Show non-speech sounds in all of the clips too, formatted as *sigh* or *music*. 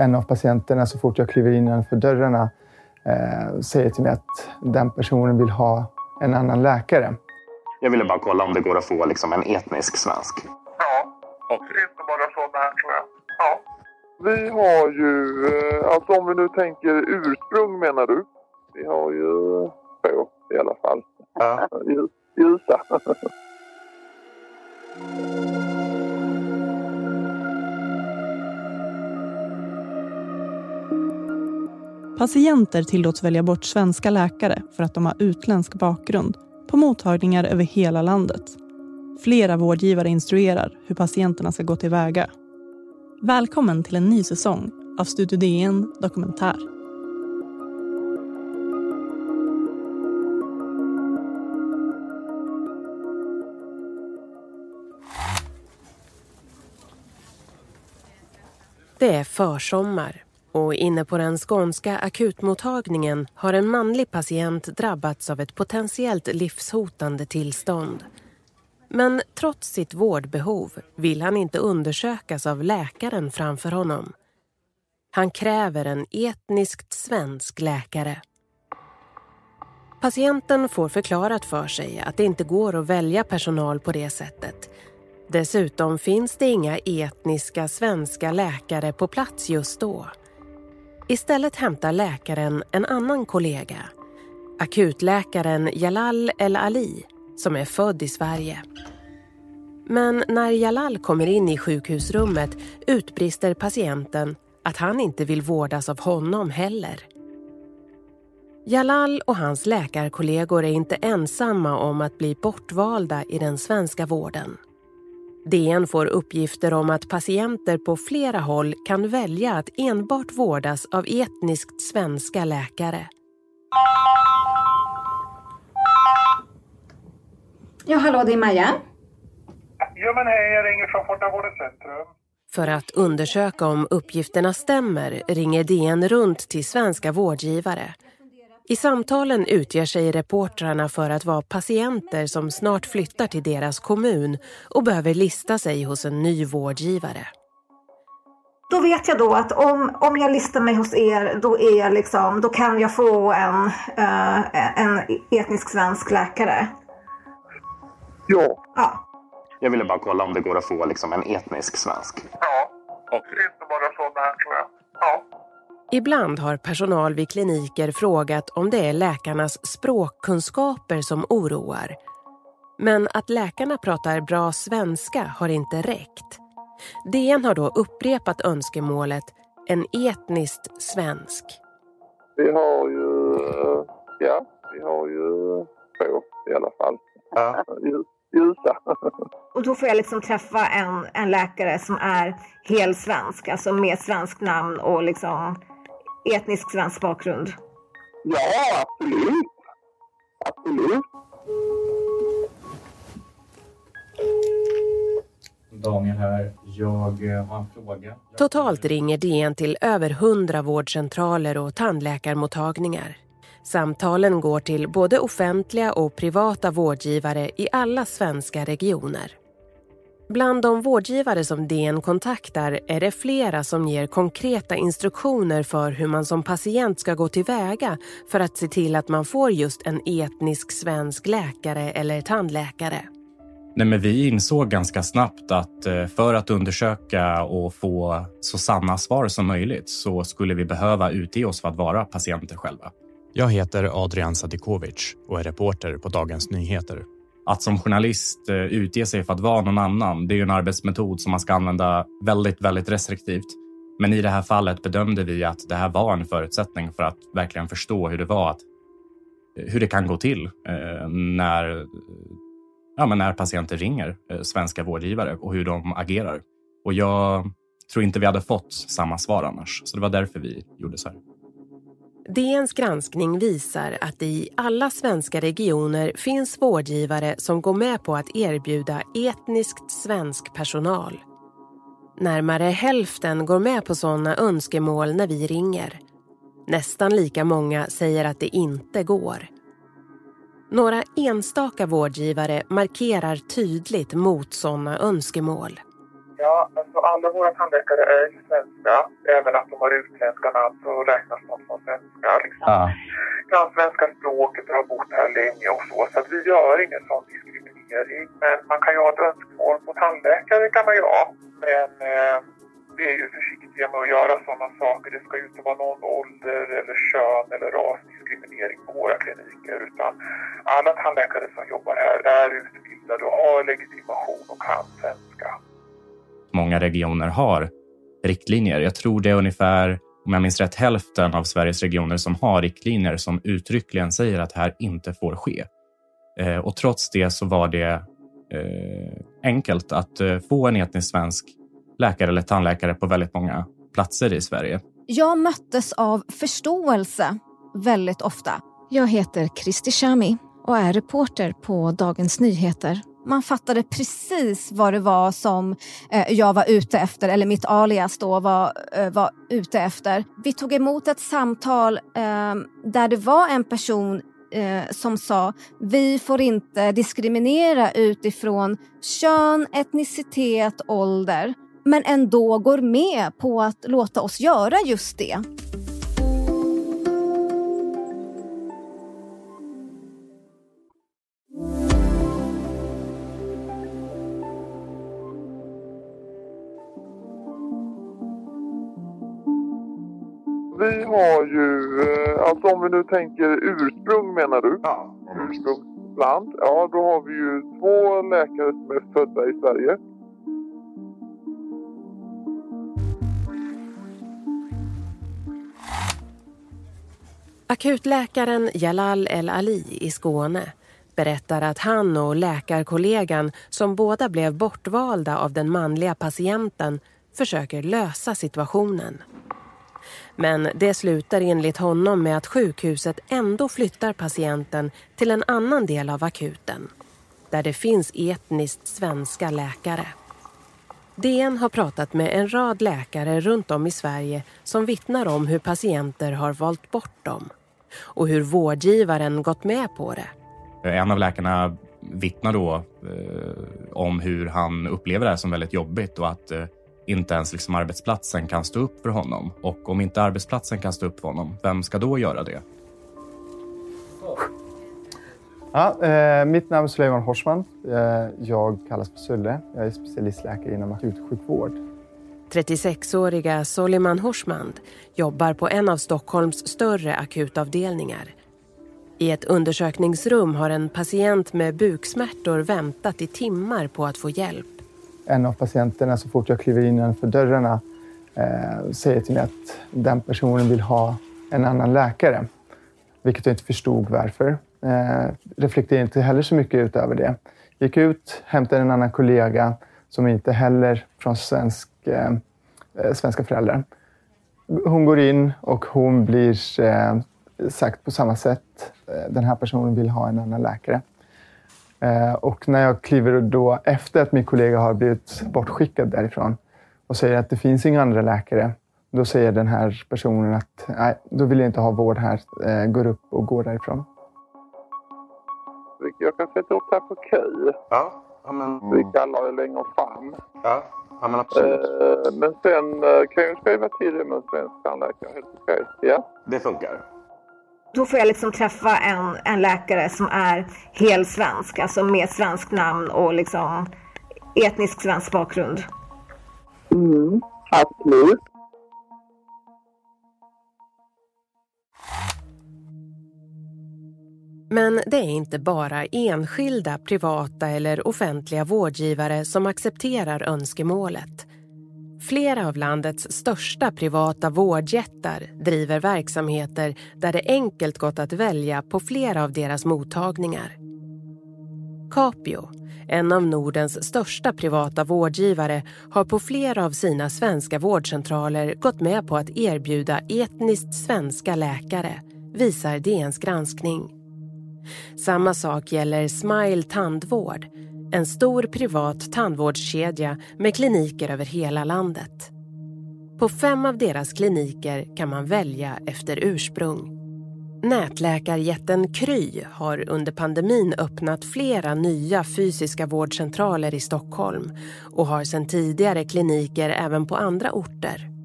en av patienterna så fort jag kliver in innanför dörrarna eh, säger till mig att den personen vill ha en annan läkare. Jag ville bara kolla om det går att få liksom, en etnisk svensk. Ja, och det är inte bara sådana här tror jag. Ja. Vi har ju, eh, alltså om vi nu tänker ursprung menar du? Vi har ju två i alla fall. Ja. Ljusa. *laughs* Patienter tillåts välja bort svenska läkare för att de har utländsk bakgrund på mottagningar över hela landet. Flera vårdgivare instruerar hur patienterna ska gå tillväga. Välkommen till en ny säsong av Studio DN Dokumentär. Det är försommar och inne på den skånska akutmottagningen har en manlig patient drabbats av ett potentiellt livshotande tillstånd. Men trots sitt vårdbehov vill han inte undersökas av läkaren framför honom. Han kräver en etniskt svensk läkare. Patienten får förklarat för sig att det inte går att välja personal på det sättet. Dessutom finns det inga etniska svenska läkare på plats just då. Istället hämtar läkaren en annan kollega. Akutläkaren Jalal El Ali, som är född i Sverige. Men när Jalal kommer in i sjukhusrummet utbrister patienten att han inte vill vårdas av honom heller. Jalal och hans läkarkollegor är inte ensamma om att bli bortvalda i den svenska vården. DN får uppgifter om att patienter på flera håll kan välja att enbart vårdas av etniskt svenska läkare. Ja, hallå, det är Maja. Ja men hej, jag ringer från Fortavårdens centrum. För att undersöka om uppgifterna stämmer ringer DN runt till svenska vårdgivare. I samtalen utger sig reportrarna för att vara patienter som snart flyttar till deras kommun och behöver lista sig hos en ny vårdgivare. Då vet jag då att om, om jag listar mig hos er, då, är jag liksom, då kan jag få en, eh, en etnisk svensk läkare. Ja. Ja. Jag ville bara kolla om det går att få liksom, en etnisk svensk. Ja, och det är inte bara sådana här tror jag. Ibland har personal vid kliniker frågat om det är läkarnas språkkunskaper som oroar. Men att läkarna pratar bra svenska har inte räckt. DN har då upprepat önskemålet en etniskt svensk. Vi har ju, ja, vi har ju två i alla fall. Ja. Ljusa. Och då får jag liksom träffa en, en läkare som är helt svensk, alltså med svenskt namn och liksom etnisk svensk bakgrund. Ja, absolut. Absolut. Daniel här. Jag eh, har en fråga. Totalt ringer DN till över 100 vårdcentraler och tandläkarmottagningar. Samtalen går till både offentliga och privata vårdgivare i alla svenska regioner. Bland de vårdgivare som DN kontaktar är det flera som ger konkreta instruktioner för hur man som patient ska gå tillväga för att se till att man får just en etnisk svensk läkare eller tandläkare. Nej, men vi insåg ganska snabbt att eh, för att undersöka och få så sanna svar som möjligt så skulle vi behöva utge oss för att vara patienter själva. Jag heter Adrian Sadikovic och är reporter på Dagens Nyheter. Att som journalist eh, utge sig för att vara någon annan, det är ju en arbetsmetod som man ska använda väldigt, väldigt restriktivt. Men i det här fallet bedömde vi att det här var en förutsättning för att verkligen förstå hur det var att eh, hur det kan gå till eh, när, ja, men när patienter ringer svenska vårdgivare och hur de agerar. Och jag tror inte vi hade fått samma svar annars, så det var därför vi gjorde så här. DNs granskning visar att det i alla svenska regioner finns vårdgivare som går med på att erbjuda etniskt svensk personal. Närmare hälften går med på sådana önskemål när vi ringer. Nästan lika många säger att det inte går. Några enstaka vårdgivare markerar tydligt mot sådana önskemål. Alla våra tandläkare är ju svenska. Även att de har utländska namn så räknas de som svenska. Liksom. Ja. Kan svenska språket och har bott här länge och så. Så vi gör ingen sån diskriminering. Men man kan ju ha ett önskemål på tandläkare kan man ju ha. Men eh, vi är ju försiktiga med att göra sådana saker. Det ska ju inte vara någon ålder eller kön eller rasdiskriminering på våra kliniker. Utan alla tandläkare som jobbar här är utbildade och har legitimation och kan svenska. Många regioner har riktlinjer. Jag tror det är ungefär, om jag minns rätt, hälften av Sveriges regioner som har riktlinjer som uttryckligen säger att det här inte får ske. Eh, och trots det så var det eh, enkelt att eh, få en etnisk svensk läkare eller tandläkare på väldigt många platser i Sverige. Jag möttes av förståelse väldigt ofta. Jag heter Kristi Shami och är reporter på Dagens Nyheter. Man fattade precis vad det var som eh, jag var ute efter, eller mitt alias då var, eh, var ute efter. Vi tog emot ett samtal eh, där det var en person eh, som sa vi får inte diskriminera utifrån kön, etnicitet, ålder men ändå går med på att låta oss göra just det. Vi har ju, eh, alltså om vi nu tänker ursprung menar du? Ja. Ursprungsland. Ja, då har vi ju två läkare som är födda i Sverige. Akutläkaren Jalal El-Ali i Skåne berättar att han och läkarkollegan som båda blev bortvalda av den manliga patienten försöker lösa situationen. Men det slutar enligt honom med att sjukhuset ändå flyttar patienten till en annan del av akuten där det finns etniskt svenska läkare. DN har pratat med en rad läkare runt om i Sverige som vittnar om hur patienter har valt bort dem och hur vårdgivaren gått med på det. En av läkarna vittnar då eh, om hur han upplever det här som väldigt jobbigt och att eh, inte ens liksom arbetsplatsen kan stå upp för honom. Och om inte arbetsplatsen kan stå upp för honom, vem ska då göra det? Ja, eh, mitt namn är Suleiman Horsman. Eh, jag kallas för Sulle. Jag är specialistläkare inom akutsjukvård. 36-åriga Soliman Horsmand jobbar på en av Stockholms större akutavdelningar. I ett undersökningsrum har en patient med buksmärtor väntat i timmar på att få hjälp. En av patienterna, så fort jag kliver innanför dörrarna, eh, säger till mig att den personen vill ha en annan läkare. Vilket jag inte förstod varför. Eh, reflekterade inte heller så mycket utöver det. Gick ut, hämtade en annan kollega som inte heller från svensk, eh, eh svenska föräldrar. Hon går in och hon blir eh, sagt på samma sätt. Eh, den här personen vill ha en annan läkare. Eh, och när jag kliver då efter att min kollega har blivit bortskickad därifrån och säger att det finns inga andra läkare, då säger den här personen att nej, då vill jag inte ha vård här. Eh, går upp och går därifrån. Jag kan sätta upp det här på kö. Ja, ja men... Vi kallar det längre fram. Ja, ja men absolut. Eh, men sen kan jag skriva till det med en svensk tandläkare. Helt okej. Ja. Det funkar. Då får jag liksom träffa en, en läkare som är helt svensk, alltså med svenskt namn och liksom etnisk svensk bakgrund. Mm, absolut. Men det är inte bara enskilda, privata eller offentliga vårdgivare som accepterar önskemålet. Flera av landets största privata vårdjättar driver verksamheter där det enkelt gått att välja på flera av deras mottagningar. Capio, en av Nordens största privata vårdgivare har på flera av sina svenska vårdcentraler gått med på att erbjuda etniskt svenska läkare, visar DNs granskning. Samma sak gäller Smile Tandvård, en stor privat tandvårdskedja med kliniker över hela landet. På fem av deras kliniker kan man välja efter ursprung. Nätläkarjätten Kry har under pandemin öppnat flera nya fysiska vårdcentraler i Stockholm och har sedan tidigare kliniker även på andra orter.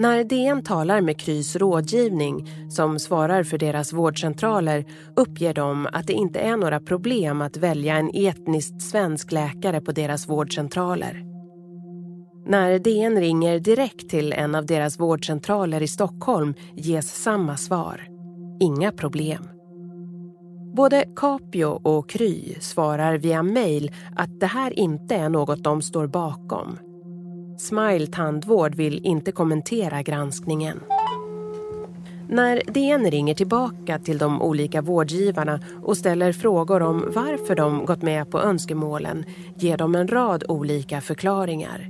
När DN talar med Krys rådgivning, som svarar för deras vårdcentraler, uppger de att det inte är några problem att välja en etniskt svensk läkare på deras vårdcentraler. När DN ringer direkt till en av deras vårdcentraler i Stockholm ges samma svar. Inga problem. Både Capio och Kry svarar via mejl att det här inte är något de står bakom. Smile Tandvård vill inte kommentera granskningen. När DN ringer tillbaka till de olika vårdgivarna och ställer frågor om varför de gått med på önskemålen ger de en rad olika förklaringar.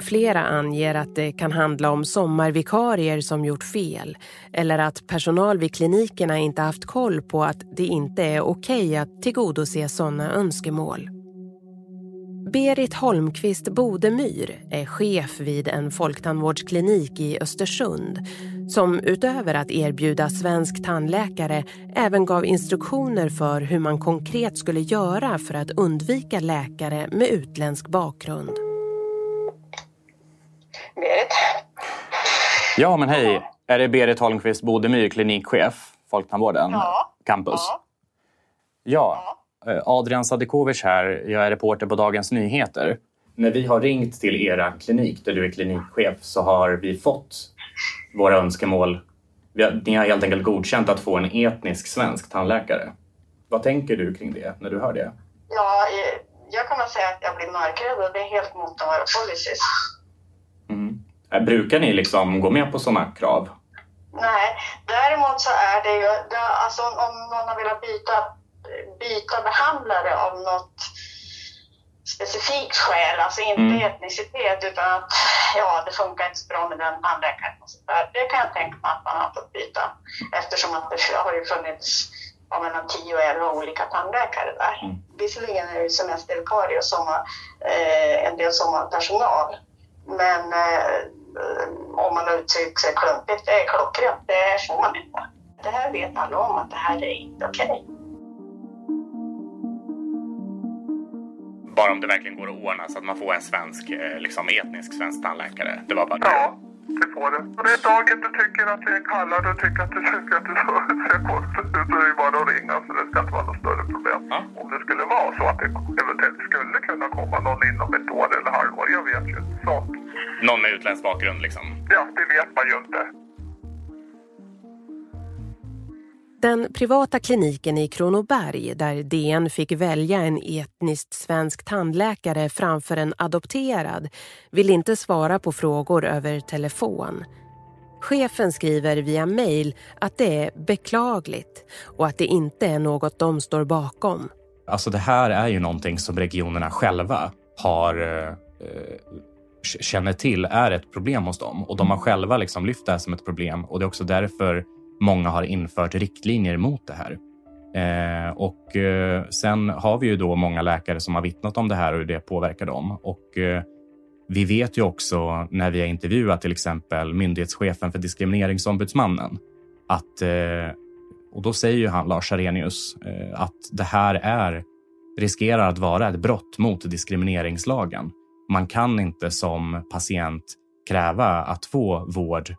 Flera anger att det kan handla om sommarvikarier som gjort fel eller att personal vid klinikerna inte haft koll på att det inte är okej att tillgodose sådana önskemål. Berit Holmqvist Bodemyr är chef vid en folktandvårdsklinik i Östersund som utöver att erbjuda svensk tandläkare även gav instruktioner för hur man konkret skulle göra för att undvika läkare med utländsk bakgrund. Berit? Ja, men hej. Är det Berit Holmqvist Bodemyr, klinikchef, Folktandvården, ja. campus? Ja. ja. Eh, Adrian Sadikovic här. Jag är reporter på Dagens Nyheter. När vi har ringt till era klinik, där du är klinikchef, så har vi fått våra önskemål. Ni har helt enkelt godkänt att få en etnisk svensk tandläkare. Vad tänker du kring det när du hör det? Ja, jag kan väl säga att jag blir mörkrädd och det är helt mot våra policies. Mm. Brukar ni liksom gå med på sådana krav? Nej, däremot så är det ju, alltså om någon har velat byta, byta behandlare av något specifikt skäl, alltså inte mm. etnicitet utan att ja, det funkar inte så bra med den tandläkaren. Det kan jag tänka mig att man har fått byta eftersom att det har ju funnits ja, mellan 10 och 11 olika tandläkare där. Mm. Visserligen är det ju semestervikarier och sommar, eh, en del sommarpersonal men eh, om man uttrycker sig klumpigt, det är klockrent, det får man inte. Det här vet alla om att det här är inte okej. Okay. Bara om det verkligen går att ordna så att man får en svensk, eh, liksom etnisk svensk tandläkare. Det var bara det. Ja, det får det. Och den dagen du tycker att det är kallad och tycker att du tycker att du ser konstigt ut så är det bara att ringa så det ska inte vara något större problem. Ja. Om det skulle vara så att det eventuellt skulle kunna komma någon inom ett år eller halvår, jag vet ju inte. Någon med utländsk bakgrund liksom? Ja, det vet man ju inte. Den privata kliniken i Kronoberg där DN fick välja en etniskt svensk tandläkare framför en adopterad vill inte svara på frågor över telefon. Chefen skriver via mejl att det är beklagligt och att det inte är något de står bakom. Alltså det här är ju någonting som regionerna själva har eh, känner till är ett problem hos dem och de har själva liksom lyft det här som ett problem och det är också därför många har infört riktlinjer mot det här. Eh, och eh, sen har vi ju då många läkare som har vittnat om det här och hur det påverkar dem. Och eh, vi vet ju också när vi har intervjuat till exempel myndighetschefen för Diskrimineringsombudsmannen att, eh, och då säger ju han, Lars Arrhenius, eh, att det här är, riskerar att vara ett brott mot diskrimineringslagen. Man kan inte som patient kräva att få vård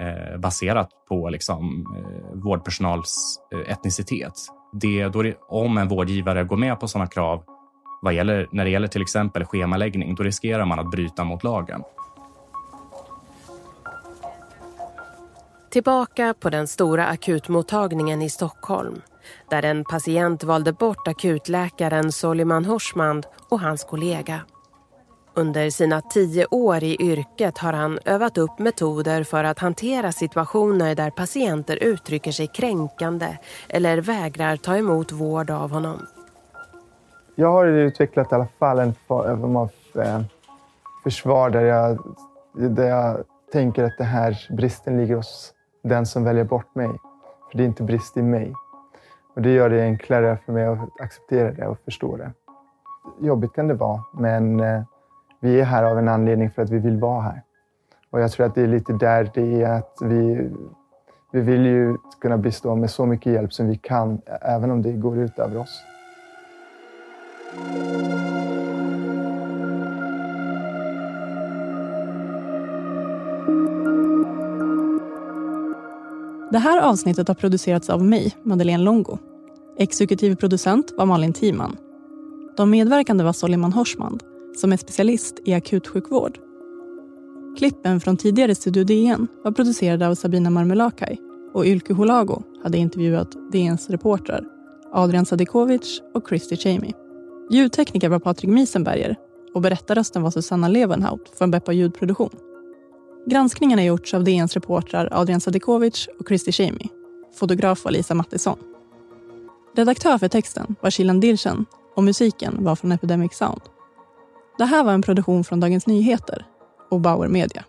Eh, baserat på liksom, eh, vårdpersonals eh, etnicitet. Det, då det, om en vårdgivare går med på sådana krav vad gäller, när det gäller till exempel schemaläggning, då riskerar man att bryta mot lagen. Tillbaka på den stora akutmottagningen i Stockholm där en patient valde bort akutläkaren Soliman Horsmand och hans kollega. Under sina tio år i yrket har han övat upp metoder för att hantera situationer där patienter uttrycker sig kränkande eller vägrar ta emot vård av honom. Jag har utvecklat i alla fall en form av eh, försvar där jag, där jag tänker att den här bristen ligger hos den som väljer bort mig. För det är inte brist i mig. Och det gör det enklare för mig att acceptera det och förstå det. Jobbigt kan det vara, men eh, vi är här av en anledning för att vi vill vara här. Och jag tror att det är lite där det är att vi, vi vill ju kunna bistå med så mycket hjälp som vi kan, även om det går ut över oss. Det här avsnittet har producerats av mig, Madeleine Longo. Exekutiv producent var Malin Timan. De medverkande var Soliman Horsmand, som är specialist i akutsjukvård. Klippen från tidigare Studio DN var producerade av Sabina Marmelakai och Ylke Holago hade intervjuat DNs reportrar Adrian Sadikovic och Christy Chamey. Ljudtekniker var Patrik Miesenberger och berättarrösten var Susanna Levenhaut från Beppa ljudproduktion. Granskningen har gjorts av DNs reportrar Adrian Sadikovic och Christy Chamey. Fotograf var Lisa Mattisson. Redaktör för texten var Shilan Dilchen och musiken var från Epidemic Sound. Det här var en produktion från Dagens Nyheter och Bauer Media.